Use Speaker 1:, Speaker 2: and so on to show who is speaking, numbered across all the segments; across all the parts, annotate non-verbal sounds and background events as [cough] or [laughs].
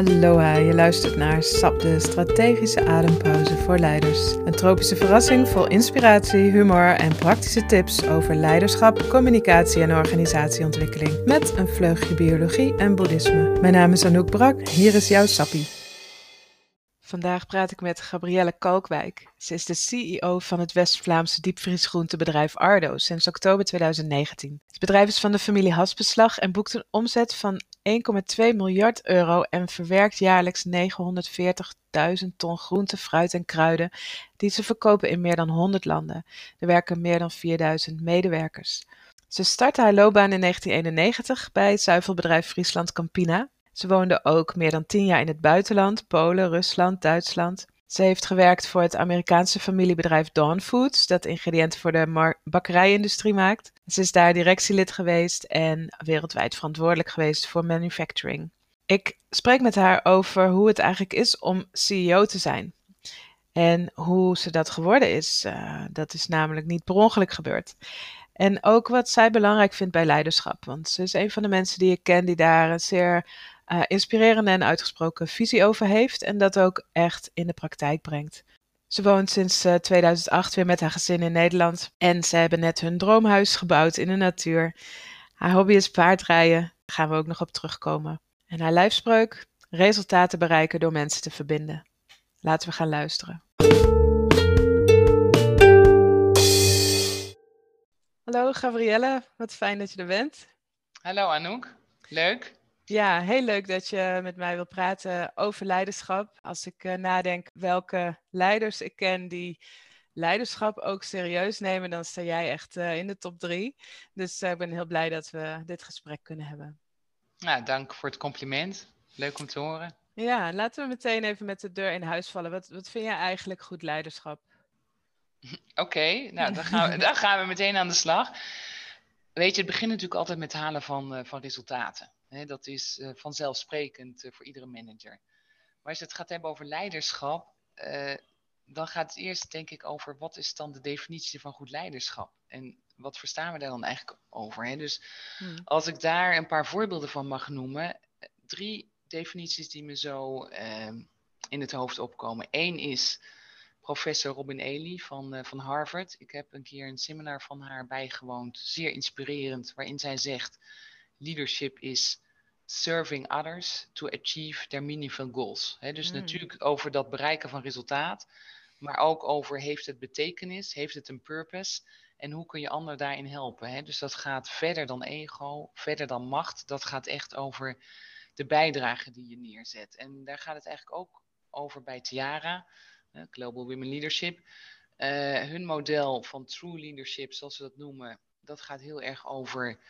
Speaker 1: Aloha, je luistert naar SAP, de strategische adempauze voor leiders. Een tropische verrassing vol inspiratie, humor en praktische tips over leiderschap, communicatie en organisatieontwikkeling. Met een vleugje biologie en boeddhisme. Mijn naam is Anouk Brak, hier is jouw Sappie. Vandaag praat ik met Gabrielle Kalkwijk. Ze is de CEO van het West-Vlaamse diepvriesgroentebedrijf Ardo sinds oktober 2019. Het bedrijf is van de familie Hasbeslag en boekt een omzet van 1,2 miljard euro en verwerkt jaarlijks 940.000 ton groente, fruit en kruiden die ze verkopen in meer dan 100 landen. Er werken meer dan 4000 medewerkers. Ze startte haar loopbaan in 1991 bij het zuivelbedrijf Friesland Campina. Ze woonde ook meer dan 10 jaar in het buitenland, Polen, Rusland, Duitsland. Ze heeft gewerkt voor het Amerikaanse familiebedrijf Dawn Foods, dat ingrediënten voor de bakkerijindustrie maakt. Ze is daar directielid geweest en wereldwijd verantwoordelijk geweest voor manufacturing. Ik spreek met haar over hoe het eigenlijk is om CEO te zijn. En hoe ze dat geworden is. Uh, dat is namelijk niet per ongeluk gebeurd. En ook wat zij belangrijk vindt bij leiderschap. Want ze is een van de mensen die ik ken die daar een zeer uh, inspirerende en uitgesproken visie over heeft. En dat ook echt in de praktijk brengt. Ze woont sinds 2008 eh, weer met haar gezin in Nederland. En ze hebben net hun droomhuis gebouwd in de natuur. Haar hobby is paardrijden. Daar gaan we ook nog op terugkomen. En haar lijfspreuk: resultaten bereiken door mensen te verbinden. Laten we gaan luisteren. Hallo Gabrielle, wat fijn dat je er bent.
Speaker 2: Hallo Anouk, leuk.
Speaker 1: Ja, heel leuk dat je met mij wil praten over leiderschap. Als ik uh, nadenk welke leiders ik ken die leiderschap ook serieus nemen, dan sta jij echt uh, in de top drie. Dus uh, ik ben heel blij dat we dit gesprek kunnen hebben.
Speaker 2: Nou, dank voor het compliment. Leuk om te horen.
Speaker 1: Ja, laten we meteen even met de deur in huis vallen. Wat, wat vind jij eigenlijk goed leiderschap? [laughs]
Speaker 2: Oké, nou dan gaan, we, dan gaan we meteen aan de slag. Weet je, het begint natuurlijk altijd met het halen van, van resultaten dat is uh, vanzelfsprekend uh, voor iedere manager. Maar als je het gaat hebben over leiderschap, uh, dan gaat het eerst denk ik over wat is dan de definitie van goed leiderschap? En wat verstaan we daar dan eigenlijk over? Hè? Dus hmm. als ik daar een paar voorbeelden van mag noemen, drie definities die me zo ehm, in het hoofd opkomen. Eén is professor Robin Ely van, van Harvard. Ik heb een keer een seminar van haar bijgewoond, zeer inspirerend, waarin zij zegt leadership is serving others to achieve their meaningful goals. dus mm. natuurlijk over dat bereiken van resultaat, maar ook over heeft het betekenis, heeft het een purpose en hoe kun je anderen daarin helpen. Dus dat gaat verder dan ego, verder dan macht. Dat gaat echt over de bijdrage die je neerzet. En daar gaat het eigenlijk ook over bij Tiara, Global Women Leadership. Uh, hun model van true leadership, zoals ze dat noemen, dat gaat heel erg over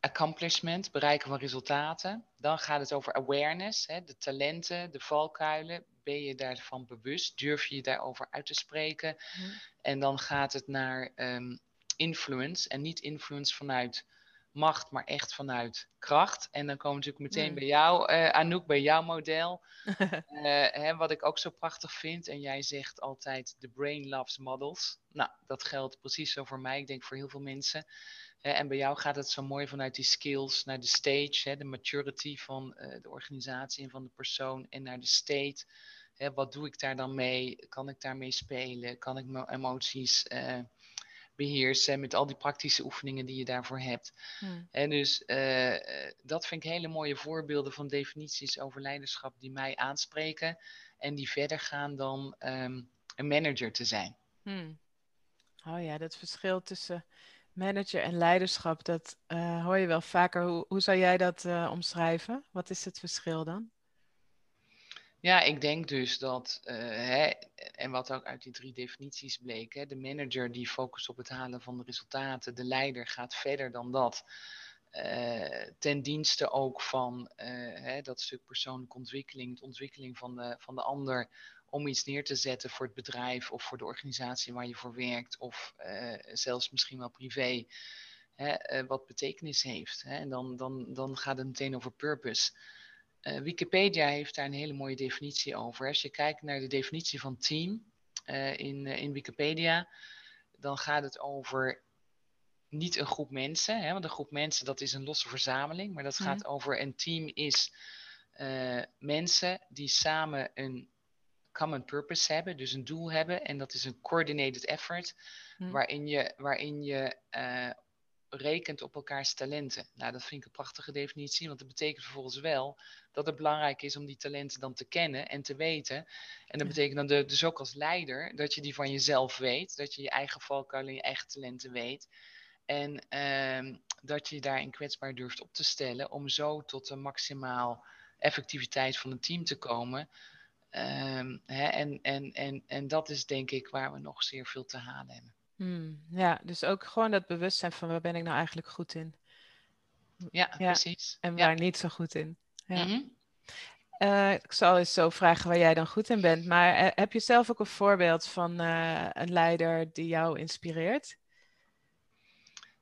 Speaker 2: accomplishment, bereiken van resultaten. Dan gaat het over awareness, hè, de talenten, de valkuilen. Ben je daarvan bewust? Durf je je daarover uit te spreken? Mhm. En dan gaat het naar um, influence. En niet influence vanuit macht, maar echt vanuit kracht. En dan komen we natuurlijk meteen bij jou, uh, Anouk, bij jouw model. uh, [laughs] hè, wat ik ook zo prachtig vind. En jij zegt altijd, the brain loves models. Nou, dat geldt precies zo voor mij. Ik denk voor heel veel mensen en bij jou gaat het zo mooi vanuit die skills naar de stage, de maturity van eh, de organisatie en van de persoon en naar de state. wat doe ik daar dan mee? Kan ik daarmee spelen? Kan ik mijn emoties uh, beheersen met al die praktische oefeningen die je daarvoor hebt? Hmm. En dus uh, dat vind ik hele mooie voorbeelden van definities over leiderschap die mij aanspreken en die verder gaan dan um, een manager te zijn.
Speaker 1: Hmm. Oh ja, dat verschil tussen Manager en leiderschap, dat uh, hoor je wel vaker. Hoe, hoe zou jij dat uh, omschrijven? Wat is het verschil dan?
Speaker 2: Ja, ik denk dus dat, uh, hè, en wat ook uit die drie definities bleek, hè, de manager die focust op het halen van de resultaten, de leider gaat verder dan dat. ten dienste ook van hè, dat stuk persoonlijke ontwikkeling, de ontwikkeling van de, van de ander, om iets neer te zetten voor het bedrijf of voor de organisatie waar je voor werkt, of uh, zelfs misschien wel privé, hè, uh, wat betekenis heeft. Hè. En dan, dan, dan gaat het meteen over purpose. Uh, Wikipedia heeft daar een hele mooie definitie over. Als je kijkt naar de definitie van team in, in Wikipedia, dan gaat het over niet een groep mensen, hè, want een groep mensen dat is een losse verzameling, maar dat gaat over een team is eh, mensen die samen een common purpose hebben, dus een doel hebben. En dat is een coordinated effort, hm. waarin je, waarin je uh, rekent op elkaars talenten. Nou, dat vind ik een prachtige definitie, want dat betekent vervolgens wel dat het belangrijk is om die talenten dan te kennen en te weten. En dat betekent dan dus ook als leider dat je die van jezelf weet, dat je je eigen valkuilen en je eigen talenten weet. En ehm, dat je daarin kwetsbaar durft op te stellen om zo tot de maximaal effectiviteit van een team te komen. Ehm, hè, en, en, en, en dat is denk ik waar we nog zeer veel te halen hebben.
Speaker 1: Hmm, ja, dus ook gewoon dat bewustzijn van waar ben ik nou eigenlijk goed in.
Speaker 2: Ja, precies.
Speaker 1: En waar niet zo goed in. Ja.
Speaker 2: Mhm.
Speaker 1: Eh, ik zal eens zo vragen waar jij dan goed in bent. Maar eh, heb je zelf ook een voorbeeld van uh, een leider die jou inspireert?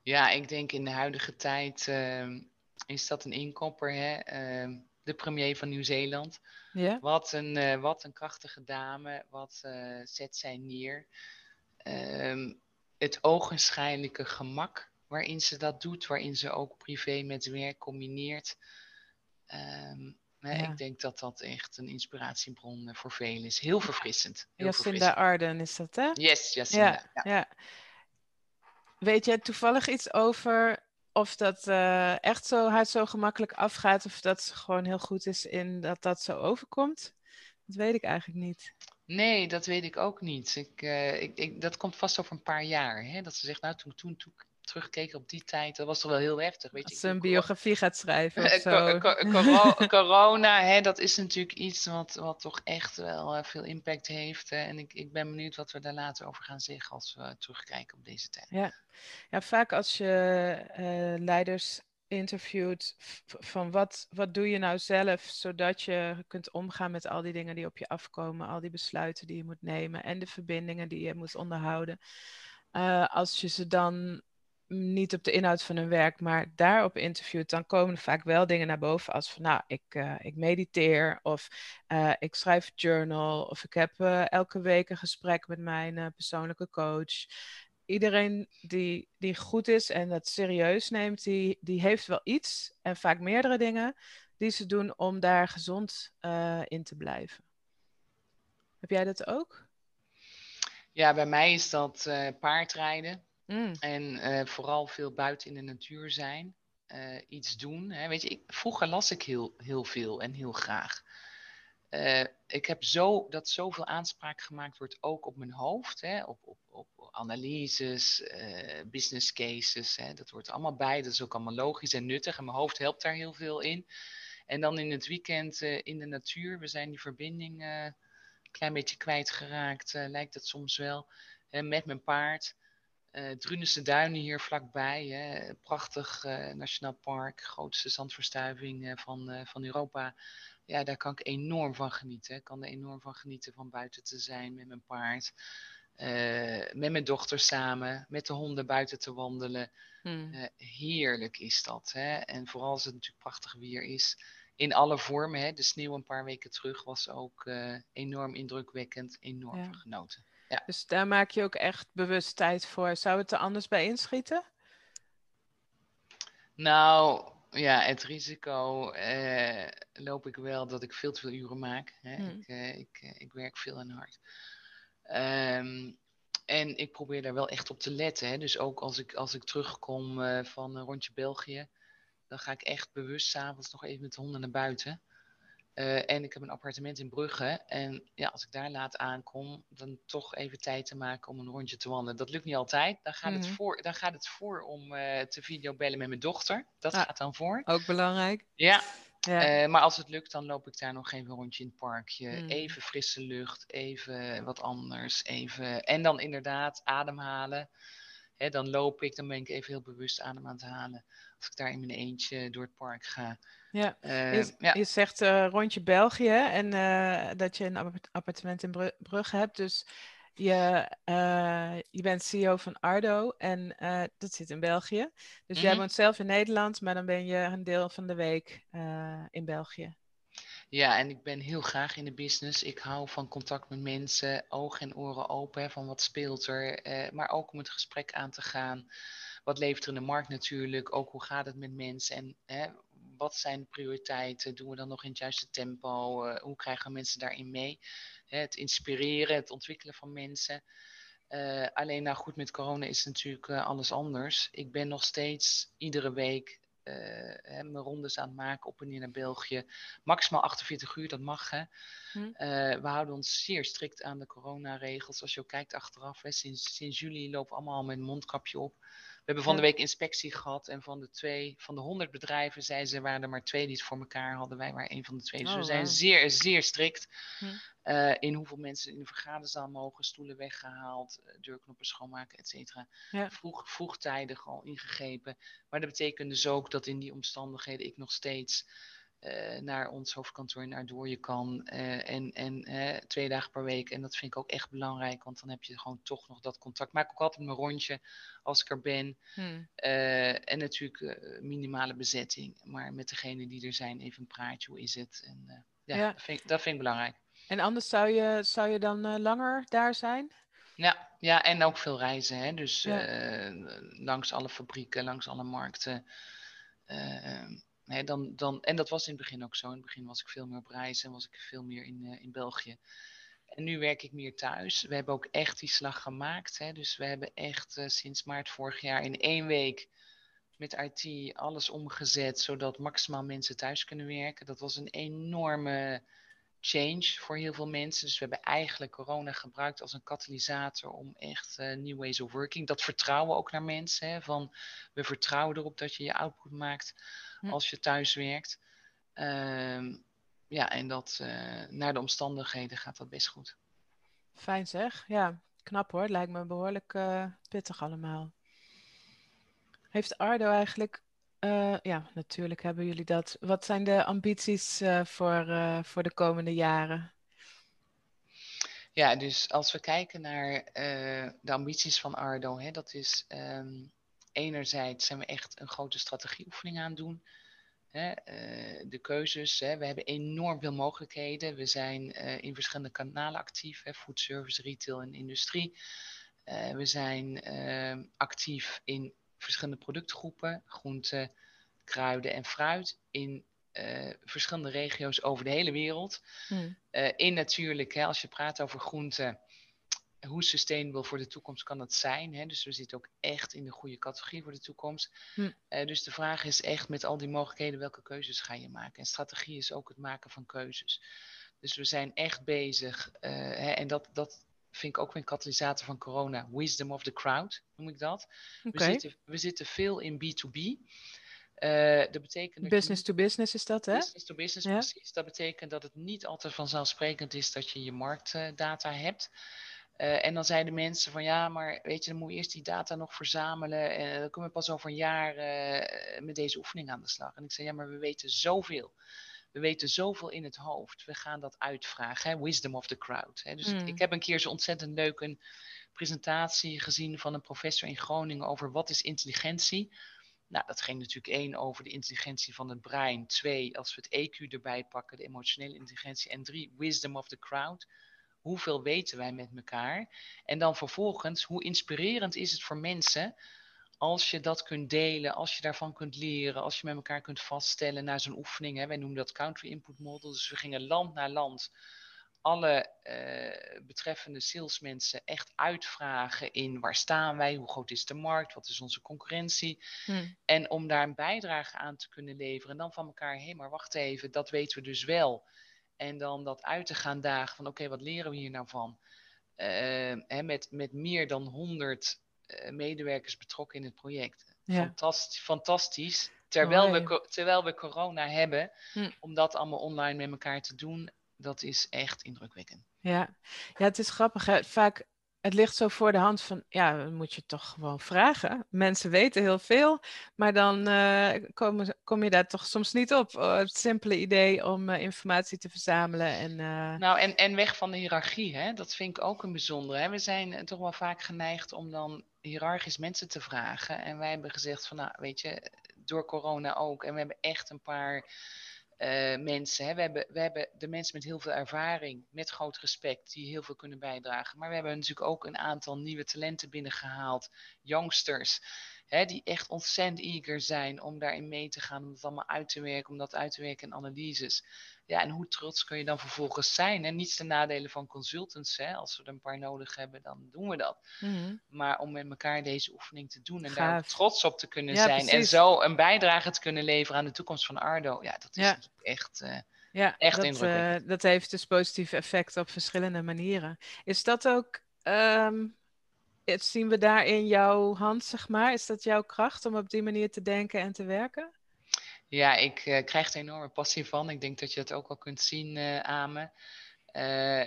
Speaker 2: Ja, ik denk in de huidige tijd ehm, is dat een inkopper. Hè? Ehm, de premier van Nieuw-Zeeland. Ja. Wat, een, wat een krachtige dame. Wat zet zij neer? Um, het ogenschijnlijke gemak waarin ze dat doet, waarin ze ook privé met werk combineert. Um, Ik denk dat dat echt een inspiratiebron eh, voor velen is. Heel verfrissend. Heel
Speaker 1: Jacinda Arden is dat, hè?
Speaker 2: Yes, Jacinda. Ja, ja.
Speaker 1: Weet jij toevallig iets over of dat uh, echt zo hard zo gemakkelijk afgaat, of dat ze gewoon heel goed is in dat dat zo overkomt? Dat weet ik eigenlijk niet.
Speaker 2: Nee, dat weet ik ook niet. Ik, uh, ik, ik, dat komt vast over een paar jaar. Hè? Dat ze zegt, nou, toen, toen, toen terugkeek op die tijd, dat was toch wel heel heftig. Weet
Speaker 1: Als ze een biografie gaat schrijven of
Speaker 2: zo. [laughs] corona, hè, dat is natuurlijk iets wat, wat toch echt wel uh, veel impact heeft. Hè? En ik, ik ben benieuwd wat we daar later over gaan zeggen als we terugkijken op deze tijd.
Speaker 1: Ja, ja vaak als je uh, leiders interviewt van wat, wat doe je nou zelf zodat je kunt omgaan met al die dingen die op je afkomen, al die besluiten die je moet nemen en de verbindingen die je moet onderhouden. Uh, als je ze dan niet op de inhoud van hun werk, maar daarop interviewt, dan komen er vaak wel dingen naar boven als van nou, ik, uh, ik mediteer of uh, ik schrijf journal of ik heb elke week een gesprek met mijn persoonlijke coach iedereen die, die goed is en dat serieus neemt, die, die heeft wel iets en vaak meerdere dingen die ze doen om daar gezond in te blijven. Heb jij dat ook?
Speaker 2: Ja, bij mij is dat paardrijden. Mm. En uh, vooral veel buiten in de natuur zijn. iets doen. Hè. Weet je, ik, vroeger las ik heel, heel veel en heel graag. ik heb zo, dat zoveel aanspraak gemaakt wordt ook op mijn hoofd. Hè, op, op, op analyses, business cases. Hè, dat wordt allemaal bij. Dat is ook allemaal logisch en nuttig. En mijn hoofd helpt daar heel veel in. En dan in het weekend in de natuur. We zijn die verbinding een klein beetje kwijtgeraakt, lijkt het soms wel. met mijn paard. Uh, Drunense Duinen hier vlakbij. Hè. Prachtig nationaal park. Grootste zandverstuiving van, van Europa. Ja, daar kan ik enorm van genieten. Ik kan er enorm van genieten van buiten te zijn met mijn paard. Uh, met mijn dochter samen, met de honden buiten te wandelen. Hmm. Uh, heerlijk is dat. Hè? En vooral als het natuurlijk prachtig weer is. In alle vormen. Hè? De sneeuw een paar weken terug was ook uh, enorm indrukwekkend. Enorm ja. genoten. Ja.
Speaker 1: Dus daar maak je ook echt bewust tijd voor. Zou het er anders bij inschieten?
Speaker 2: Nou, ja, het risico loop ik wel dat ik veel te veel uren maak. Hè? Hmm. Ik, ik, ik werk veel en hard. Um, en ik probeer daar wel echt op te letten. Hè. Dus ook als ik, als ik terugkom uh, van een rondje België, dan ga ik echt bewust s'avonds nog even met de honden naar buiten. Uh, en ik heb een appartement in Brugge. En ja, als ik daar laat aankom, dan toch even tijd te maken om een rondje te wandelen. Dat lukt niet altijd. Dan gaat, het, mhm. voor, dan gaat het voor om uh, te videobellen met mijn dochter. Dat gaat dan voor.
Speaker 1: Ook belangrijk.
Speaker 2: Ja, ja. Uh, maar als het lukt, dan loop ik daar nog even een rondje in het parkje. Hmm. Even frisse lucht, even wat anders. Even... En dan inderdaad ademhalen. Hè, dan loop ik, dan ben ik even heel bewust adem aan het halen. Als ik daar in mijn eentje door het park ga.
Speaker 1: Ja, je, ja. je, zegt uh, rondje België en dat je een appartement in Brugge hebt. Dus je, uh, je bent CEO van Ardo en uh, dat zit in België. Dus jij mhm. woont zelf in Nederland, maar dan ben je een deel van de week uh, in België.
Speaker 2: Ja, en ik ben heel graag in de business. Ik hou van contact met mensen, ogen en oren open, van wat speelt er. maar ook om het gesprek aan te gaan. Wat levert er in de markt natuurlijk? Ook hoe gaat het met mensen? En wat zijn de prioriteiten? Doen we dan nog in het juiste tempo? Uh, hoe krijgen we mensen daarin mee? Hè, het inspireren, het ontwikkelen van mensen. Uh, alleen nou goed, met corona is natuurlijk alles anders. Ik ben nog steeds iedere week mijn rondes aan het maken op en neer naar België. Maximaal 48 uur, dat mag hè. Hm. we houden ons zeer strikt aan de coronaregels. Als je ook kijkt achteraf, hè, sinds, sinds juli lopen we allemaal met een mondkapje op. We hebben van de week inspectie gehad en van de twee, van de honderd bedrijven, zei ze, waren er maar twee die het voor elkaar hadden. Wij waren een van de twee. Dus we oh, zijn zeer, zeer strikt hm. uh, in hoeveel mensen in de vergaderzaal mogen, stoelen weggehaald, uh, deurknoppen schoonmaken, et cetera. Ja. Vroeg, vroegtijdig al ingegrepen. Maar dat betekent dus ook dat in die omstandigheden ik nog steeds uh, naar ons hoofdkantoor naar je kan. Uh, en en uh, twee dagen per week. En dat vind ik ook echt belangrijk, want dan heb je gewoon toch nog dat contact. Maak ook altijd mijn rondje als ik er ben. Hmm. en natuurlijk minimale bezetting. Maar met degene die er zijn, even een praatje. Hoe is het? En ja, ja. Dat, vind ik, dat vind ik belangrijk.
Speaker 1: En anders zou je, zou je dan langer daar zijn?
Speaker 2: Ja, ja, en ook veel reizen. Hè? Dus ja. langs alle fabrieken, langs alle markten dan, dan, en dat was in het begin ook zo. In het begin was ik veel meer op reis en was ik veel meer in, uh, in België. En nu werk ik meer thuis. We hebben ook echt die slag gemaakt. Hè. Dus we hebben echt uh, sinds maart vorig jaar in één week met IT alles omgezet, zodat maximaal mensen thuis kunnen werken. Dat was een enorme change voor heel veel mensen. Dus we hebben eigenlijk corona gebruikt als een katalysator om echt uh, new ways of working. Dat vertrouwen ook naar mensen. Hè, van we vertrouwen erop dat je je output maakt Hm. als je thuis werkt. Ehm, ja, en dat uh, naar de omstandigheden gaat dat best goed.
Speaker 1: Fijn zeg. Ja, knap hoor. Lijkt me behoorlijk uh, pittig allemaal. Heeft Ardo eigenlijk, uh, ja, natuurlijk hebben jullie dat. Wat zijn de ambities voor, voor de komende jaren?
Speaker 2: Ja, dus als we kijken naar de ambities van Ardo, hè, dat is um, enerzijds zijn we echt een grote strategieoefening aan het doen. Hè, de keuzes, hè, we hebben enorm veel mogelijkheden. We zijn in verschillende kanalen actief, hè, food service, retail en industrie. We zijn ehm, actief in verschillende productgroepen, groenten, kruiden en fruit, in verschillende regio's over de hele wereld. Hmm. in natuurlijk, hè, als je praat over groenten, hoe sustainable voor de toekomst kan dat zijn? Hè? Dus we zitten ook echt in de goede categorie voor de toekomst. Hm. Uh, dus de vraag is echt met al die mogelijkheden, welke keuzes ga je maken? En strategie is ook het maken van keuzes. Dus we zijn echt bezig, hè, en dat, dat vind ik ook weer een katalysator van corona, wisdom of the crowd, noem ik dat. We, zitten, we zitten veel in B2B. Uh, eh, dat betekent
Speaker 1: business to business is dat, hè?
Speaker 2: Business to business, precies. Dat betekent dat het niet altijd vanzelfsprekend is dat je je marktdata hebt. Uh, en dan zeiden mensen van ja, maar weet je, dan moet je eerst die data nog verzamelen. En dan komen we pas over een jaar uh, met deze oefening aan de slag. En ik zei ja, maar we weten zoveel. We weten zoveel in het hoofd. We gaan dat uitvragen. Hè? Wisdom of the crowd. Hè? Dus mm. ik, heb een keer zo ontzettend leuk een presentatie gezien van een professor in Groningen over wat is intelligentie. Nou, dat ging natuurlijk één over de intelligentie van het brein. Twee, als we het EQ erbij pakken, de emotionele intelligentie. En drie, wisdom of the crowd hoeveel weten wij met elkaar? En dan vervolgens, hoe inspirerend is het voor mensen als je dat kunt delen, als je daarvan kunt leren, als je met elkaar kunt vaststellen naar zo'n oefening. Hè? Wij noemen dat Country Input Model. Dus we gingen land naar land alle uh, betreffende salesmensen echt uitvragen in waar staan wij, hoe groot is de markt, wat is onze concurrentie. Hmm. En om daar een bijdrage aan te kunnen leveren. En dan van elkaar, hé, hey, maar wacht even, dat weten we dus wel. En dan dat uit te gaan dagen van oké, wat leren we hier nou van? Uh, hè, met, met meer dan 100 uh, eh, medewerkers betrokken in het project. Fantastisch, fantastisch. Terwijl, we, terwijl we corona hebben, hm. om dat allemaal online met elkaar te doen, dat is echt indrukwekkend.
Speaker 1: Ja, ja het is grappig. Hè? Vaak het ligt zo voor de hand van, ja, dan moet je toch gewoon vragen. Mensen weten heel veel, maar dan uh, kom, kom, je daar toch soms niet op. Oh, het simpele idee om uh, informatie te verzamelen. En.
Speaker 2: Nou, en, en weg van de hiërarchie, hè? dat vind ik ook een bijzondere. Hè? We zijn toch wel vaak geneigd om dan hiërarchisch mensen te vragen. En wij hebben gezegd van, nou, weet je, door corona ook. En we hebben echt een paar uh, mensen. Hè. We, hebben, we hebben de mensen met heel veel ervaring, met groot respect, die heel veel kunnen bijdragen. Maar we hebben natuurlijk ook een aantal nieuwe talenten binnengehaald, youngsters hè, die echt ontzettend eager zijn om daarin mee te gaan, om het allemaal uit te werken, om dat uit te werken in analyses. Ja, en hoe trots kun je dan vervolgens zijn? En niets ten nadele van consultants. Hè? Als we er een paar nodig hebben, dan doen we dat. Mhm. Maar om met elkaar deze oefening te doen en daar trots op te kunnen zijn. En zo een bijdrage te kunnen leveren aan de toekomst van Ardo. Ja, dat is echt, uh, ja, echt dat.
Speaker 1: Uh, dat heeft dus positieve effecten op verschillende manieren. Is dat ook... Ehm, zien we daar in jouw hand, zeg maar? Is dat jouw kracht om op die manier te denken en te werken?
Speaker 2: Ja, ik uh, krijg er enorme passie van. Ik denk dat je het ook al kunt zien uh, aan me. Uh,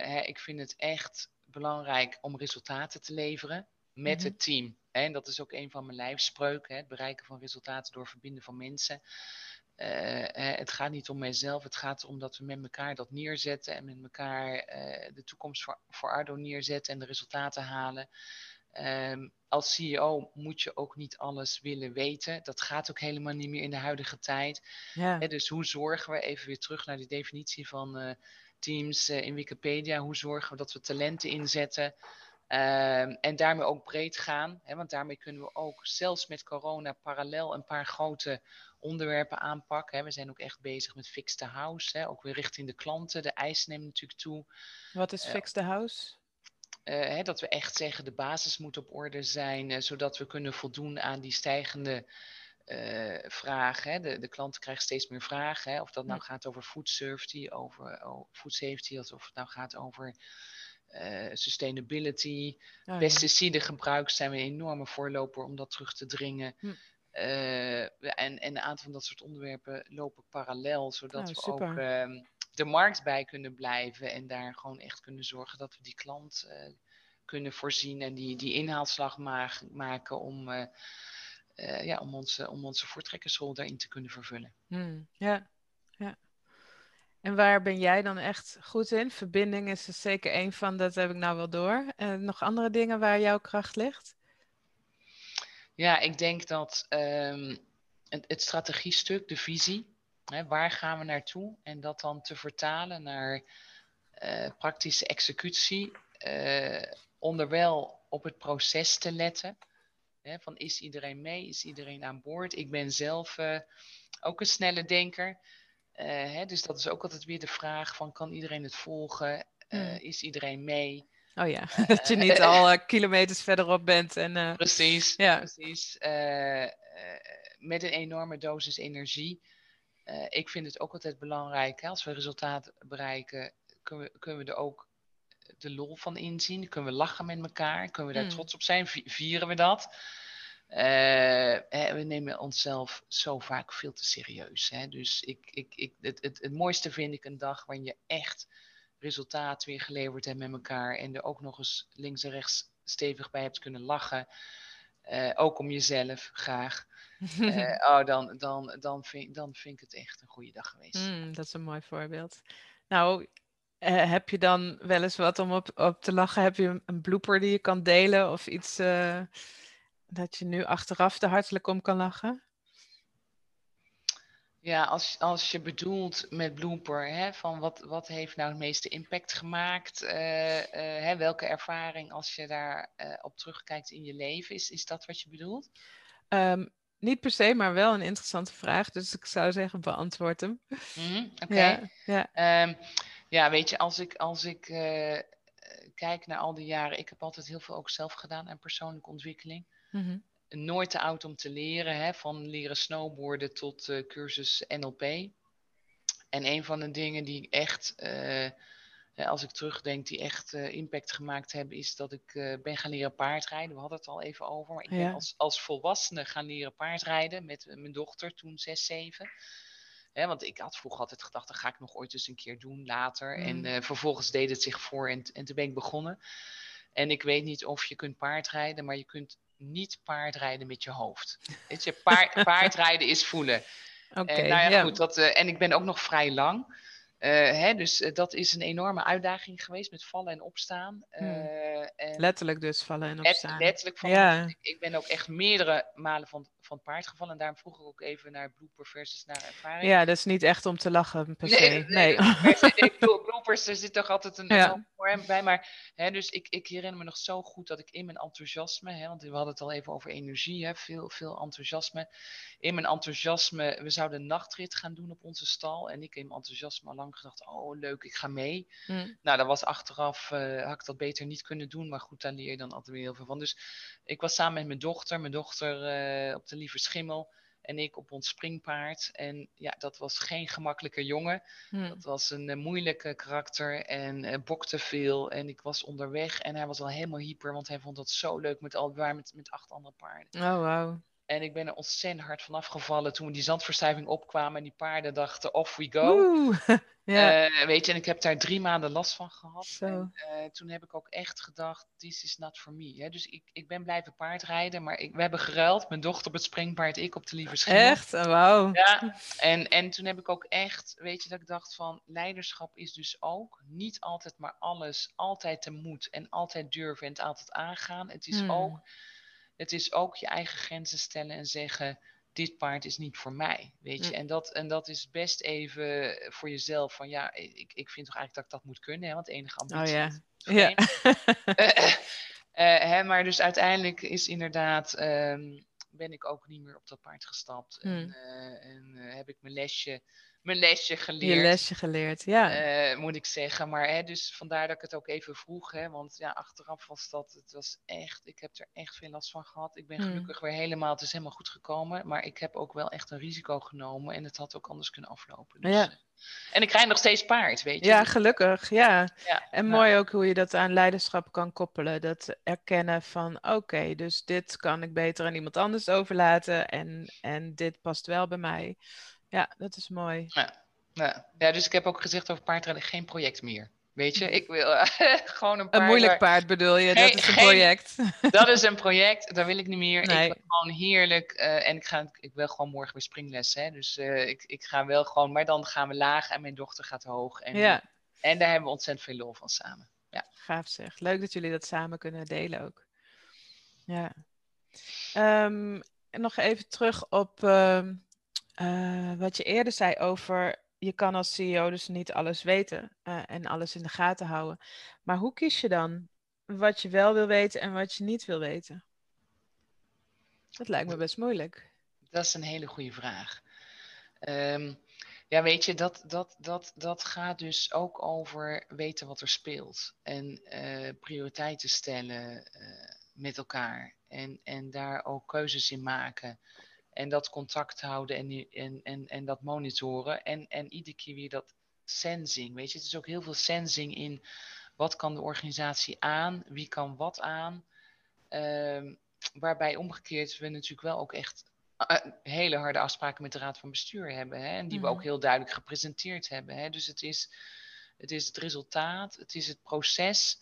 Speaker 2: hè, ik vind het echt belangrijk om resultaten te leveren met mhm. het team. Hè, en dat is ook een van mijn lijfspreuken, hè, het bereiken van resultaten door verbinden van mensen. het gaat niet om mijzelf, het gaat erom dat we met elkaar dat neerzetten en met elkaar de toekomst voor, voor Ardo neerzetten en de resultaten halen. Um, als CEO moet je ook niet alles willen weten. Dat gaat ook helemaal niet meer in de huidige tijd. Ja. dus hoe zorgen we, even weer terug naar die definitie van uh, teams uh, in Wikipedia, hoe zorgen we dat we talenten inzetten um, en daarmee ook breed gaan. Hè, want daarmee kunnen we ook zelfs met corona parallel een paar grote onderwerpen aanpakken. Hè. We zijn ook echt bezig met Fix the House, hè, ook weer richting de klanten. De eisen nemen natuurlijk toe.
Speaker 1: Wat is uh, Fix the House?
Speaker 2: Uh, hè, dat we echt zeggen de basis moet op orde zijn, uh, zodat we kunnen voldoen aan die stijgende uh, vragen. Hè. De, de klanten krijgen steeds meer vragen. Hè, of dat nou gaat over food safety, over oh, food safety, of het nou gaat over sustainability. Oh, Pesticidengebruik zijn we een enorme voorloper om dat terug te dringen. Hm. en, en een aantal van dat soort onderwerpen lopen parallel, zodat oh, we ook ehm, de markt bij kunnen blijven en daar gewoon echt kunnen zorgen dat we die klant uh, kunnen voorzien en die, die inhaalslag ma maken om, uh, uh, ja, om, onze, om onze voortrekkersrol daarin te kunnen vervullen.
Speaker 1: Hmm, ja, ja. En waar ben jij dan echt goed in? Verbinding is er zeker één van, dat heb ik nou wel door. En nog andere dingen waar jouw kracht ligt?
Speaker 2: Ja, ik denk dat um, het, het strategiestuk, de visie, Hè, waar gaan we naartoe? En dat dan te vertalen naar uh, praktische executie, uh, onderwijl op het proces te letten. Hè, van is iedereen mee? Is iedereen aan boord? Ik ben zelf uh, ook een snelle denker. Hè, dus dat is ook altijd weer de vraag van kan iedereen het volgen? Hmm. Is iedereen mee?
Speaker 1: Oh ja, [laughs] dat je niet al kilometers verderop bent. En,
Speaker 2: precies, ja. precies. met een enorme dosis energie. Uh, ik vind het ook altijd belangrijk, hè, als we resultaat bereiken, kunnen we, kunnen we er ook de lol van inzien. Kunnen we lachen met elkaar? Kunnen we daar hmm. trots op zijn? Vieren we dat? Uh, we nemen onszelf zo vaak veel te serieus. Hè? Dus ik, ik, ik, het, het, het mooiste vind ik een dag waarin je echt resultaat weer geleverd hebt met elkaar. En er ook nog eens links en rechts stevig bij hebt kunnen lachen. Uh, ook om jezelf graag. Uh, [laughs] oh, dan, dan, dan, vind, dan vind ik het echt een goede dag geweest.
Speaker 1: Mm, dat is een mooi voorbeeld. Nou, uh, heb je dan wel eens wat om op, op te lachen? Heb je een blooper die je kan delen of iets uh, dat je nu achteraf er hartelijk om kan lachen?
Speaker 2: Ja, als, als je bedoelt met blooper, hè, van wat, wat heeft nou het meeste impact gemaakt? hè, welke ervaring als je daar op terugkijkt in je leven, is, is dat wat je bedoelt?
Speaker 1: Um, niet per se, maar wel een interessante vraag. Dus ik zou zeggen, beantwoord hem.
Speaker 2: Mm, [laughs] Oké. Ja, ja. Ehm, ja, weet je, als ik, als ik uh, kijk naar al die jaren, ik heb altijd heel veel ook zelf gedaan aan persoonlijke ontwikkeling. Mm Nooit te oud om te leren, hè, van leren snowboarden tot uh, cursus NLP. En een van de dingen die echt uh, als ik terugdenk, die echt uh, impact gemaakt hebben, is dat ik uh, ben gaan leren paardrijden. We hadden het al even over. Maar ik ben als, als volwassene gaan leren paardrijden met mijn dochter, toen 6, 7. Hè, want ik had vroeger altijd gedacht, dat ga ik nog ooit eens een keer doen, later. Mm. En vervolgens deed het zich voor en, en toen ben ik begonnen. En ik weet niet of je kunt paardrijden, maar je kunt niet paardrijden met je hoofd. Weet je, paard, [laughs] paardrijden is voelen. Oké. Okay, nou ja, ja, goed. Dat, en ik ben ook nog vrij lang. Hè, dus dat is een enorme uitdaging geweest met vallen en opstaan.
Speaker 1: Hmm.
Speaker 2: en
Speaker 1: letterlijk dus vallen en opstaan.
Speaker 2: letterlijk vallen
Speaker 1: Ja.
Speaker 2: ik ben ook echt meerdere malen van, van het paard gevallen. En daarom vroeg ik ook even naar blooper versus naar ervaring.
Speaker 1: Ja, dat is niet echt om te lachen per se.
Speaker 2: Nee,
Speaker 1: Nee.
Speaker 2: se. Ik bedoel, bloopers, er zit toch altijd een
Speaker 1: Ja.
Speaker 2: enorm vorm bij. Maar hè, dus ik, ik herinner me nog zo goed dat ik in mijn enthousiasme, hè, want we hadden het al even over energie, hè, veel, veel enthousiasme. In mijn enthousiasme, we zouden een nachtrit gaan doen op onze stal. En ik in mijn enthousiasme al lang gedacht, oh leuk, ik ga mee.
Speaker 1: Hm.
Speaker 2: Nou, dat was achteraf, eh, had ik dat beter niet kunnen doen. Maar goed, daar leer je dan altijd weer heel veel van. Dus ik was samen met mijn dochter, mijn dochter eh, op de lieve schimmel. En ik op ons springpaard. En ja, dat was geen gemakkelijke jongen.
Speaker 1: Hm.
Speaker 2: Dat was een eh, moeilijke karakter en eh, bokte veel. En ik was onderweg en hij was al helemaal hyper, want hij vond dat zo leuk met al met, met acht andere paarden.
Speaker 1: Oh, wauw.
Speaker 2: En ik ben er ontzettend hard van afgevallen toen we die zandverstuiving opkwamen en die paarden dachten, off we go.
Speaker 1: Oeh. [laughs] ja.
Speaker 2: Eh, weet je, en ik heb daar drie maanden last van gehad.
Speaker 1: Zo.
Speaker 2: En eh, toen heb ik ook echt gedacht, this is not for me. Hè? Dus ik, ik ben blijven paardrijden, maar ik, we hebben geruild. Mijn dochter op het springpaard, ik op de lieve schimmel.
Speaker 1: Echt? Oh, wauw.
Speaker 2: Ja, en, en toen heb ik ook echt, weet je, dat ik dacht van leiderschap is dus ook niet altijd maar alles, altijd te moed en altijd durven en het altijd aangaan. Het is,
Speaker 1: Hmm.
Speaker 2: ook, het is ook je eigen grenzen stellen en zeggen, dit paard is niet voor mij, weet je.
Speaker 1: Hmm.
Speaker 2: En, dat, en dat is best even voor jezelf van, ja, ik, ik vind toch eigenlijk dat ik dat moet kunnen, hè, want enige ambitie
Speaker 1: Oh ja. Ja. [laughs]
Speaker 2: eh, eh, hè, maar dus uiteindelijk is inderdaad, ehm, ben ik ook niet meer op dat paard gestapt. En, eh, en eh, heb ik mijn lesje, mijn lesje
Speaker 1: Je
Speaker 2: geleerd.
Speaker 1: lesje geleerd, ja.
Speaker 2: eh, moet ik zeggen. Maar hè, dus vandaar dat ik het ook even vroeg. Hè, want ja, achteraf was dat, het was echt, ik heb er echt veel last van gehad. Ik ben
Speaker 1: Hmm.
Speaker 2: gelukkig weer helemaal, het is helemaal goed gekomen. Maar ik heb ook wel echt een risico genomen. En het had ook anders kunnen aflopen. Dus,
Speaker 1: Ja.
Speaker 2: eh, en ik rijd nog steeds paard, weet je.
Speaker 1: Ja, gelukkig, ja.
Speaker 2: ja,
Speaker 1: En
Speaker 2: nou,
Speaker 1: mooi ook hoe je dat aan leiderschap kan koppelen. Dat erkennen van, oké, dus dit kan ik beter aan iemand anders overlaten en, en dit past wel bij mij. Ja, dat is mooi.
Speaker 2: Ja, ja. ja, dus ik heb ook gezegd over paardrijden geen project meer. Weet je, ik wil [laughs] gewoon een paard.
Speaker 1: Een moeilijk paard bedoel je, dat is een
Speaker 2: geen-
Speaker 1: project. [laughs]
Speaker 2: Dat is een project, dat wil ik niet meer.
Speaker 1: Nee.
Speaker 2: Ik wil gewoon heerlijk. eh, en ik, ga, ik wil gewoon morgen weer springles. Hè? Dus eh, ik, ik ga wel gewoon, maar dan gaan we laag en mijn dochter gaat hoog. En,
Speaker 1: Ja,
Speaker 2: en daar hebben we ontzettend veel lol van samen. Ja.
Speaker 1: gaaf zeg. Leuk dat jullie dat samen kunnen delen ook. Ja. Ehm, en nog even terug op ehm, eh, wat je eerder zei over je kan als CEO dus niet alles weten eh, en alles in de gaten houden. Maar hoe kies je dan wat je wel wil weten en wat je niet wil weten? Dat lijkt me best moeilijk.
Speaker 2: Dat is een hele goede vraag. Ehm, ja, weet je, dat, dat, dat, dat gaat dus ook over weten wat er speelt. En eh, prioriteiten stellen met elkaar. En, en daar ook keuzes in maken. En dat contact houden en, en, en, en dat monitoren. En, en iedere keer weer dat sensing. Weet je, het is ook heel veel sensing in wat kan de organisatie aan, wie kan wat aan. Ehm, waarbij omgekeerd we natuurlijk wel ook echt eh, hele harde afspraken met de Raad van Bestuur hebben. Hè, en die we
Speaker 1: Mhm.
Speaker 2: ook heel duidelijk gepresenteerd hebben. Hè. Dus het is, het is het resultaat, het is het proces.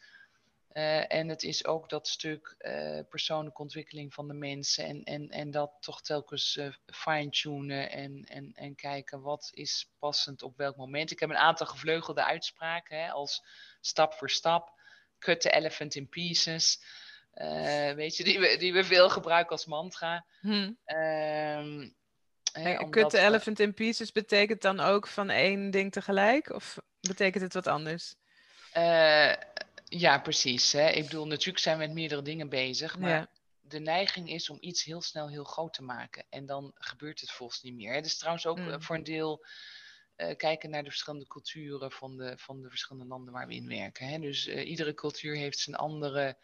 Speaker 2: Eh, en het is ook dat stuk eh, persoonlijke ontwikkeling van de mensen. En, en, en dat toch telkens eh, fine-tunen en, en, en kijken wat is passend op welk moment. Ik heb een aantal gevleugelde uitspraken hè, als stap voor stap. Cut the elephant in pieces. Weet je, die we, die we veel gebruiken als mantra.
Speaker 1: Hm.
Speaker 2: Ehm, omdat
Speaker 1: cut the elephant in pieces betekent dan ook van één ding tegelijk? Of betekent het wat anders?
Speaker 2: Ja, precies. Hè. Ik bedoel, natuurlijk zijn we met meerdere dingen bezig, maar
Speaker 1: Ja.
Speaker 2: de neiging is om iets heel snel heel groot te maken. En dan gebeurt het volgens niet meer. Het is trouwens ook
Speaker 1: Mm.
Speaker 2: eh, voor een deel eh, kijken naar de verschillende culturen van de, van de verschillende landen waar we in werken. Hè. Dus eh, iedere cultuur heeft zijn andere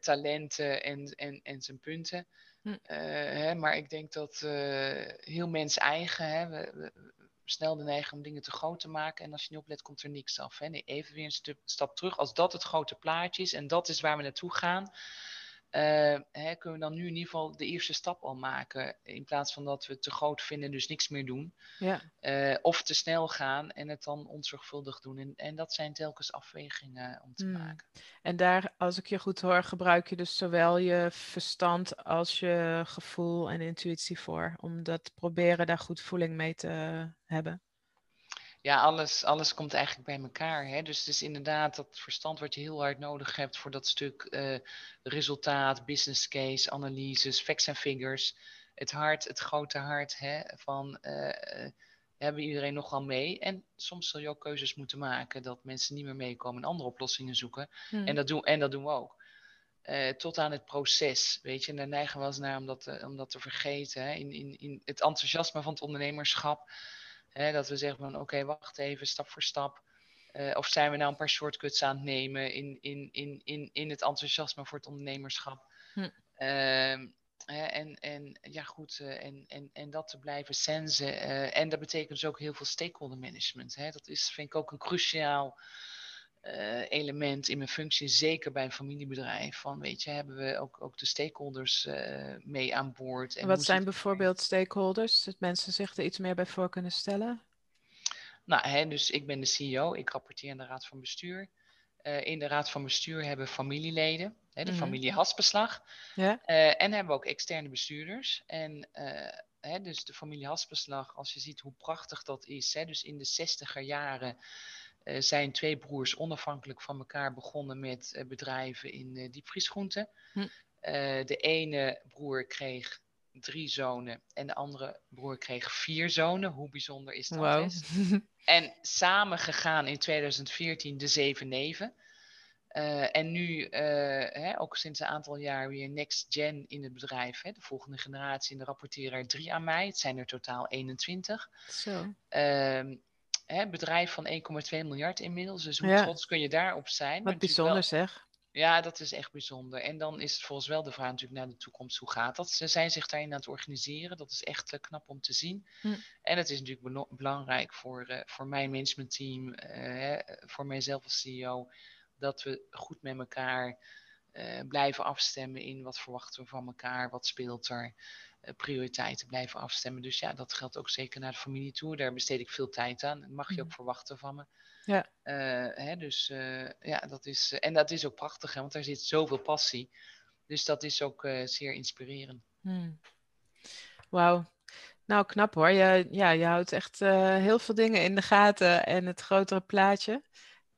Speaker 2: talenten en, en, en zijn punten. Eh, hè, maar ik denk dat heel mens eigen, hè, we- snel de neiging om dingen te groot te maken. En als je niet oplet, komt er niks af. Hè. Even weer een stap terug. Als dat het grote plaatje is en dat is waar we naartoe gaan, eh, hè, kunnen we dan nu in ieder geval de eerste stap al maken. In plaats van dat we het te groot vinden en dus niks meer doen.
Speaker 1: Ja.
Speaker 2: Eh, of te snel gaan en het dan onzorgvuldig doen. En, en dat zijn telkens afwegingen om te
Speaker 1: Hmm.
Speaker 2: maken.
Speaker 1: En daar, als ik je goed hoor, gebruik je dus zowel je verstand als je gevoel en intuïtie voor. Om dat proberen daar goed voeling mee te hebben.
Speaker 2: Ja, alles, alles komt eigenlijk bij elkaar. Hè? Dus het is inderdaad dat verstand wat je heel hard nodig hebt voor dat stuk uh, resultaat, business case, analyses, facts en figures. Het hart, het grote hart hè, van uh, hebben iedereen nogal mee. En soms zul je ook keuzes moeten maken dat mensen niet meer meekomen en andere oplossingen zoeken. Hmm. En, dat doen, en dat doen we ook. Uh, tot aan het proces, weet je. En daar neigen we wel eens naar om dat, om dat te vergeten. Hè? In, in, in het enthousiasme van het ondernemerschap Hè, dat we zeggen van oké, wacht even, stap voor stap. Uh, of zijn we nou een paar shortcuts aan het nemen in, in, in, in, in het enthousiasme voor het ondernemerschap? Hm. Uh, en, en ja, goed, uh, en, en, en dat te blijven sensen. Uh, en dat betekent dus ook heel veel stakeholder management. Hè? Dat is, vind ik ook een cruciaal element in mijn functie, zeker bij een familiebedrijf. Van weet je, hebben we ook, ook de stakeholders mee aan boord.
Speaker 1: En Wat zijn bijvoorbeeld stakeholders? Dat mensen zich er iets meer bij voor kunnen stellen?
Speaker 2: Nou, hè, dus ik ben de CEO, ik rapporteer aan de Raad van Bestuur. in de Raad van Bestuur hebben familieleden hè, de mhm. familie Hasbeslag. Ja. En hebben we ook externe bestuurders. En hè, dus de familie Hasbeslag, als je ziet hoe prachtig dat is. Hè, dus in de zestiger jaren zijn twee broers onafhankelijk van elkaar begonnen met bedrijven in diepvriesgroenten. Hm. de ene broer kreeg drie zonen en de andere broer kreeg vier zonen. Hoe bijzonder is dat? Wow. [laughs] en samen gegaan in 2014 de zeven neven. Uh, en nu, uh, hè, ook sinds een aantal jaar, weer Next Gen in het bedrijf. Hè, de volgende generatie. En de rapporteren er drie aan mij. Het zijn er totaal 21. Zo. Uh, hè, bedrijf van 1,2 miljard inmiddels. Dus hoe ja. trots kun je daarop zijn?
Speaker 1: Wat bijzonder wel... zeg.
Speaker 2: Ja, dat is echt bijzonder. En dan is het volgens wel de vraag natuurlijk naar de toekomst. Hoe gaat dat? Ze zijn zich daarin aan het organiseren. Dat is echt uh, knap om te zien. Hm. En het is natuurlijk belangrijk voor, uh, voor mijn managementteam, uh, voor mijzelf als CEO dat we goed met elkaar blijven afstemmen in wat verwachten we van elkaar, wat speelt er, prioriteiten blijven afstemmen. Dus ja, dat geldt ook zeker naar de familie toe. Daar besteed ik veel tijd aan. Dat mag je ook mhm. verwachten van me. Ja. Uh, hè, dus ja, dat is, en dat is ook prachtig, hè, want daar zit zoveel passie. Dus dat is ook zeer inspirerend. Hmm.
Speaker 1: Wauw. Nou, knap hoor. Je, ja, je houdt echt heel veel dingen in de gaten en het grotere plaatje.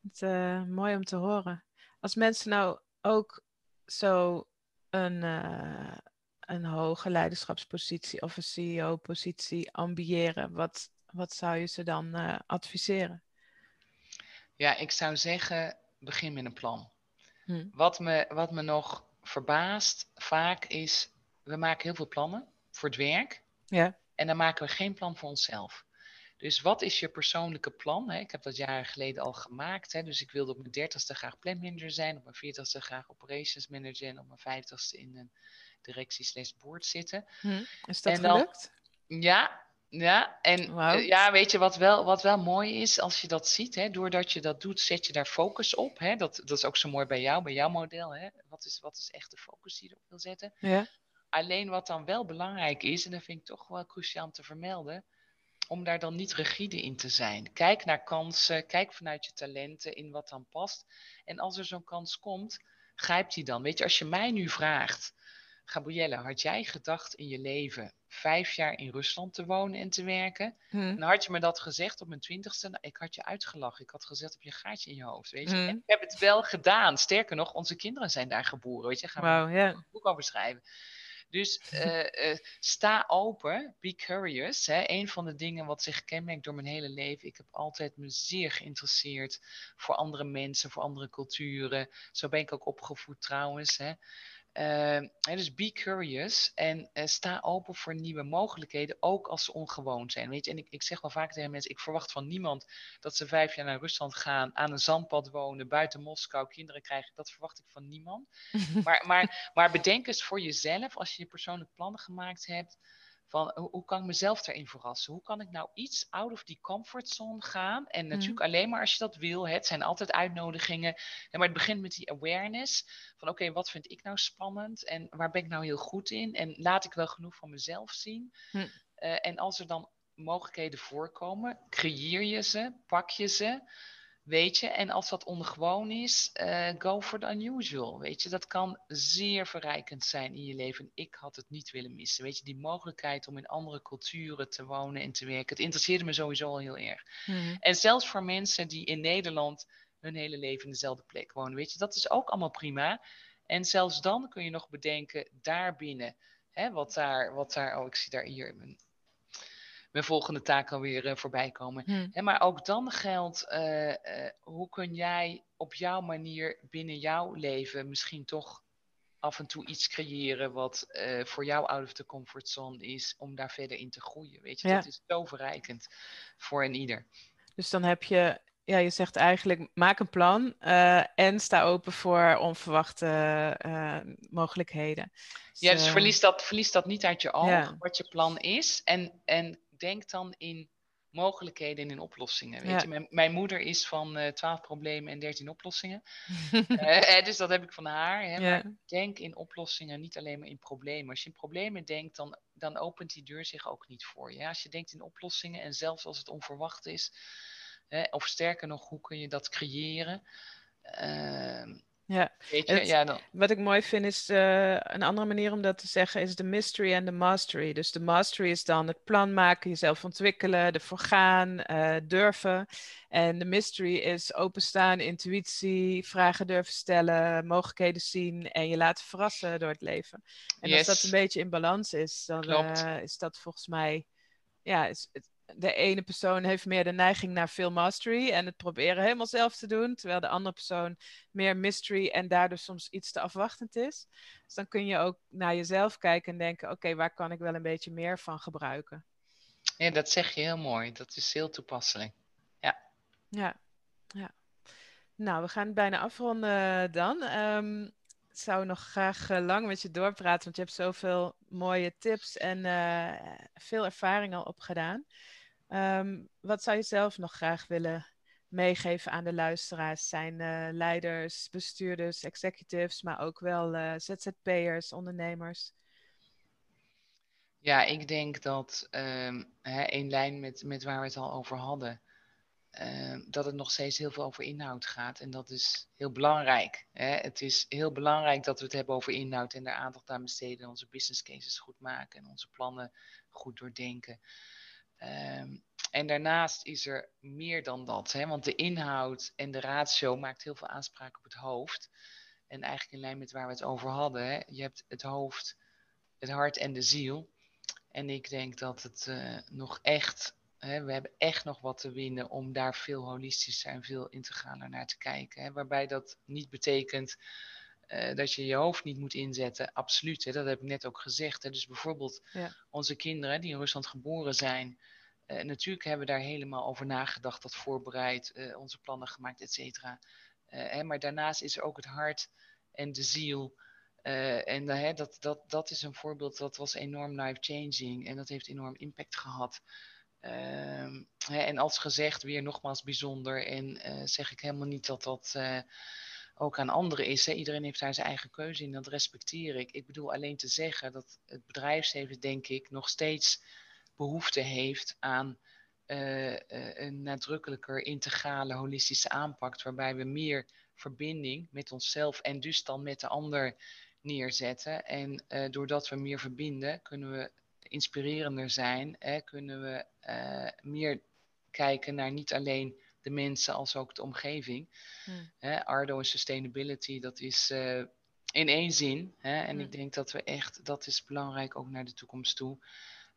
Speaker 1: Het, mooi om te horen. Als mensen nou ook zo een, een hoge leiderschapspositie of een CEO-positie ambiëren, wat, wat zou je ze dan uh, adviseren?
Speaker 2: Ja, ik zou zeggen, begin met een plan. Hm. Wat, me, wat me nog verbaast vaak is, we maken heel veel plannen voor het werk. Ja. En dan maken we geen plan voor onszelf. Dus wat is je persoonlijke plan? Hè? Ik heb dat jaren geleden al gemaakt. Hè? Dus ik wilde op mijn dertigste graag planmanager zijn, op mijn veertigste graag operations manager en op mijn vijftigste in een directie slash board zitten.
Speaker 1: Hm, is dat gelukt?
Speaker 2: Ja, ja, en eh, ja, weet je wat wel, wat wel mooi is als je dat ziet, hè, doordat je dat doet, zet je daar focus op. Hè? Dat, dat is ook zo mooi bij jou, bij jouw model. Hè? Wat, is, wat is echt de focus die je erop wil zetten? Ja. Alleen wat dan wel belangrijk is, en dat vind ik toch wel cruciaal om te vermelden, om daar dan niet rigide in te zijn. Kijk naar kansen, kijk vanuit je talenten in wat dan past. En als er zo'n kans komt, grijp die dan. Weet je, als je mij nu vraagt, Gabrielle, had jij gedacht in je leven vijf jaar in Rusland te wonen en te werken? Hmm. Dan had je me dat gezegd op mijn twintigste. Nou, ik had je uitgelachen. Ik had gezegd op je gaatje in je hoofd. Weet je? Hmm. En ik heb het wel gedaan. Sterker nog, onze kinderen zijn daar geboren. Weet je, gaan we wow, yeah. een boek over schrijven. Dus uh, uh, [laughs] sta open, be curious. Hè. Een van de dingen wat zich kenmerkt door mijn hele leven. Ik heb altijd me zeer geïnteresseerd voor andere mensen, voor andere culturen. Zo ben ik ook opgevoed trouwens. Hè. Uh, dus be curious en uh, sta open voor nieuwe mogelijkheden, ook als ze ongewoon zijn. Weet je, en ik, ik zeg wel vaak tegen mensen: ik verwacht van niemand dat ze vijf jaar naar Rusland gaan, aan een zandpad wonen, buiten Moskou, kinderen krijgen. Dat verwacht ik van niemand. [laughs] maar, maar, maar bedenk eens voor jezelf, als je je persoonlijk plannen gemaakt hebt, van hoe, kan ik mezelf daarin verrassen? Hoe kan ik nou iets out of die comfortzone gaan? En mhm. natuurlijk alleen maar als je dat wil. Het zijn altijd uitnodigingen. maar het begint met die awareness. Van oké, wat vind ik nou spannend? En waar ben ik nou heel goed in? En laat ik wel genoeg van mezelf zien? Hm. en als er dan mogelijkheden voorkomen, creëer je ze, pak je ze. Weet je, en als dat ongewoon is, uh, go for the unusual. Weet je, dat kan zeer verrijkend zijn in je leven. Ik had het niet willen missen. Weet je, die mogelijkheid om in andere culturen te wonen en te werken. Het interesseerde me sowieso al heel erg. Mhm. En zelfs voor mensen die in Nederland hun hele leven in dezelfde plek wonen. Weet je, dat is ook allemaal prima. En zelfs dan kun je nog bedenken, daarbinnen, hè, wat, daar, wat daar, oh, ik zie daar hier mijn mijn volgende taak alweer uh, voorbij komen. Hmm. maar ook dan geldt, uh, hoe kun jij op jouw manier binnen jouw leven misschien toch af en toe iets creëren wat voor jou out of the comfort zone is, om daar verder in te groeien. Weet je, dat is zo verrijkend voor een ieder.
Speaker 1: Dus dan heb je ja, je zegt eigenlijk maak een plan en sta open voor onverwachte mogelijkheden.
Speaker 2: ja, dus verlies dat, verlies dat niet uit je oog, wat je plan is. En, en denk dan in mogelijkheden en in oplossingen. Weet je? Mijn, mijn, moeder is van uh, eh, 12 problemen en 13 oplossingen. uh, [laughs] dus dat heb ik van haar. Hè? Maar denk in oplossingen, niet alleen maar in problemen. Als je in problemen denkt, dan, dan opent die deur zich ook niet voor je. Als je denkt in oplossingen en zelfs als het onverwacht is, of sterker nog, hoe kun je dat creëren? Uh,
Speaker 1: ja, ja dan... wat ik mooi vind is uh, een andere manier om dat te zeggen is de mystery en de mastery. Dus de mastery is dan het plan maken, jezelf ontwikkelen, ervoor gaan, uh, durven. En de mystery is openstaan, intuïtie, vragen durven stellen, mogelijkheden zien en je laten verrassen door het leven. En als dat een beetje in balans is, dan uh, is dat volgens mij ja, is, het, de ene persoon heeft meer de neiging naar veel mastery en het proberen helemaal zelf te doen, terwijl de andere persoon meer mystery en daardoor soms iets te afwachtend is. Dus dan kun je ook naar jezelf kijken en denken: oké, waar kan ik wel een beetje meer van gebruiken?
Speaker 2: Ja, dat zeg je heel mooi. Dat is heel toepasselijk. Ja.
Speaker 1: Ja, ja. Nou, we gaan bijna afronden dan. Um, zou nog graag eh, lang met je doorpraten, want je hebt zoveel mooie tips en uh, veel ervaring al opgedaan. Um, wat zou je zelf nog graag willen meegeven aan de luisteraars? Zijn uh, leiders, bestuurders, executives, maar ook wel uh, ZZP'ers, ondernemers?
Speaker 2: Ja, ik denk dat um, hè, in lijn met, met waar we het al over hadden, uh, dat het nog steeds heel veel over inhoud gaat. En dat is heel belangrijk. Hè? Het is heel belangrijk dat we het hebben over inhoud en daar aandacht aan besteden, onze business cases goed maken en onze plannen goed doordenken. Ehm, en daarnaast is er meer dan dat, hè? want de inhoud en de ratio maakt heel veel aanspraak op het hoofd. En eigenlijk in lijn met waar we het over hadden, hè? je hebt het hoofd, het hart en de ziel. En ik denk dat het uh, nog echt, hè, we hebben echt nog wat te winnen om daar veel holistischer en veel integraler naar te kijken. Hè? Waarbij dat niet betekent uh, dat je je hoofd niet moet inzetten. Absoluut, hè? dat heb ik net ook gezegd. Hè? Dus bijvoorbeeld ja. onze kinderen die in Rusland geboren zijn. Uh, natuurlijk hebben we daar helemaal over nagedacht, dat voorbereid, uh, onze plannen gemaakt, et cetera. maar daarnaast is er ook het hart en de ziel. en hè, dat, dat, dat is een voorbeeld dat was enorm life-changing en dat heeft enorm impact gehad. Ehm, hè, en als gezegd, weer nogmaals bijzonder. En zeg ik helemaal niet dat dat ook aan anderen is. Hè. Iedereen heeft daar zijn eigen keuze in, dat respecteer ik. Ik bedoel alleen te zeggen dat het bedrijfsleven, denk ik, nog steeds behoefte heeft aan uh, een nadrukkelijker integrale, holistische aanpak, waarbij we meer verbinding met onszelf en dus dan met de ander neerzetten. En uh, doordat we meer verbinden, kunnen we inspirerender zijn, hè, kunnen we meer kijken naar niet alleen de mensen als ook de omgeving. Hmm. Ardo en sustainability, dat is uh, in één zin. Hè? En hmm. ik denk dat we echt, dat is belangrijk ook naar de toekomst toe.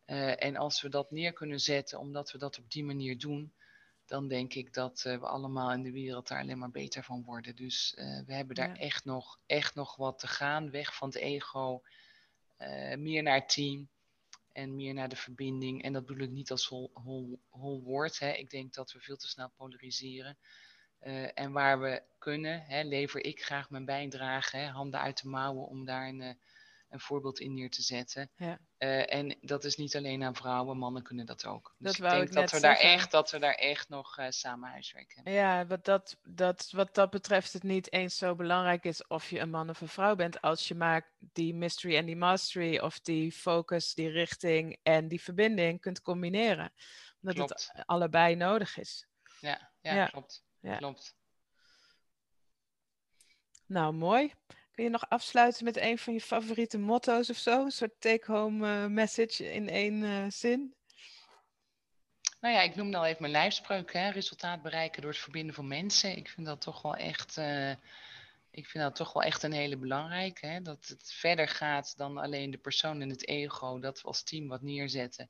Speaker 2: Uh, en als we dat neer kunnen zetten, omdat we dat op die manier doen, dan denk ik dat uh, we allemaal in de wereld daar alleen maar beter van worden. Dus we hebben daar ja. echt, nog, echt nog wat te gaan. Weg van het ego, meer naar het team en meer naar de verbinding. En dat bedoel ik niet als hol, hol, hol woord. Hè. Ik denk dat we veel te snel polariseren. Uh, en waar we kunnen, hè, lever ik graag mijn bijdrage, hè, handen uit de mouwen om daar een, eh, een voorbeeld in neer te zetten. Ja. Uh, en dat is niet alleen aan vrouwen, mannen kunnen dat ook. Dus dat ik denk ik dat, we daar echt, dat we daar echt nog uh, samen huiswerk hebben.
Speaker 1: Ja, wat dat, dat, wat dat betreft het niet eens zo belangrijk is of je een man of een vrouw bent. Als je maar die mystery en die mastery of die focus, die richting en die verbinding kunt combineren. Omdat klopt. het allebei nodig is.
Speaker 2: Ja, ja, ja. klopt. ja. klopt.
Speaker 1: Nou, mooi. Kun je nog afsluiten met een van je favoriete motto's of zo? Een soort take-home uh, message in één uh, zin?
Speaker 2: Nou ja, ik noemde al even mijn lijfspreuk, hè? resultaat bereiken door het verbinden van mensen. Ik vind dat toch wel echt, uh, ik vind dat toch wel echt een hele belangrijke. Hè? Dat het verder gaat dan alleen de persoon en het ego, dat we als team wat neerzetten.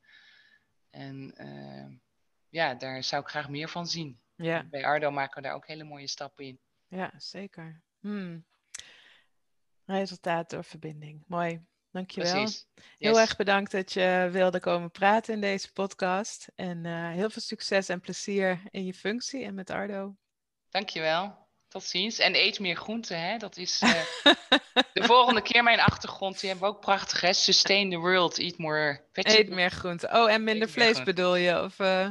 Speaker 2: En ja, daar zou ik graag meer van zien. Ja. Bij Ardo maken we daar ook hele mooie stappen in.
Speaker 1: Ja, zeker. Hmm. Resultaat door verbinding. Mooi. Dankjewel. Precies. Heel erg bedankt dat je wilde komen praten in deze podcast. En uh, heel veel succes en plezier in je functie en met Ardo.
Speaker 2: Dankjewel. Tot ziens. En eet meer groenten, hè? Dat is uh, [laughs] de volgende keer mijn achtergrond. Die hebben we ook prachtig, hè? Sustain the world, eat more
Speaker 1: vegetables. Eet meer groenten. Oh, en minder vlees bedoel je? Of, uh...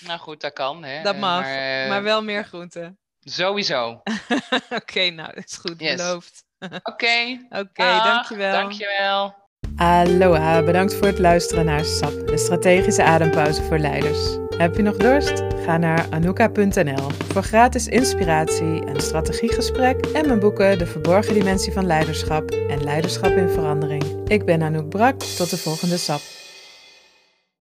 Speaker 2: Nou goed, dat kan, hè?
Speaker 1: Dat mag, maar, maar wel meer groenten.
Speaker 2: Sowieso. [laughs]
Speaker 1: Oké, nou, dat is goed. Yes. Beloofd.
Speaker 2: Oké. [laughs]
Speaker 1: Oké, dankjewel.
Speaker 2: Dankjewel.
Speaker 1: Aloha, bedankt voor het luisteren naar SAP, de strategische adempauze voor leiders. Heb je nog dorst? Ga naar anuka.nl voor gratis inspiratie en strategiegesprek en mijn boeken De Verborgen Dimensie van Leiderschap en Leiderschap in Verandering. Ik ben Anouk Brak, tot de volgende SAP.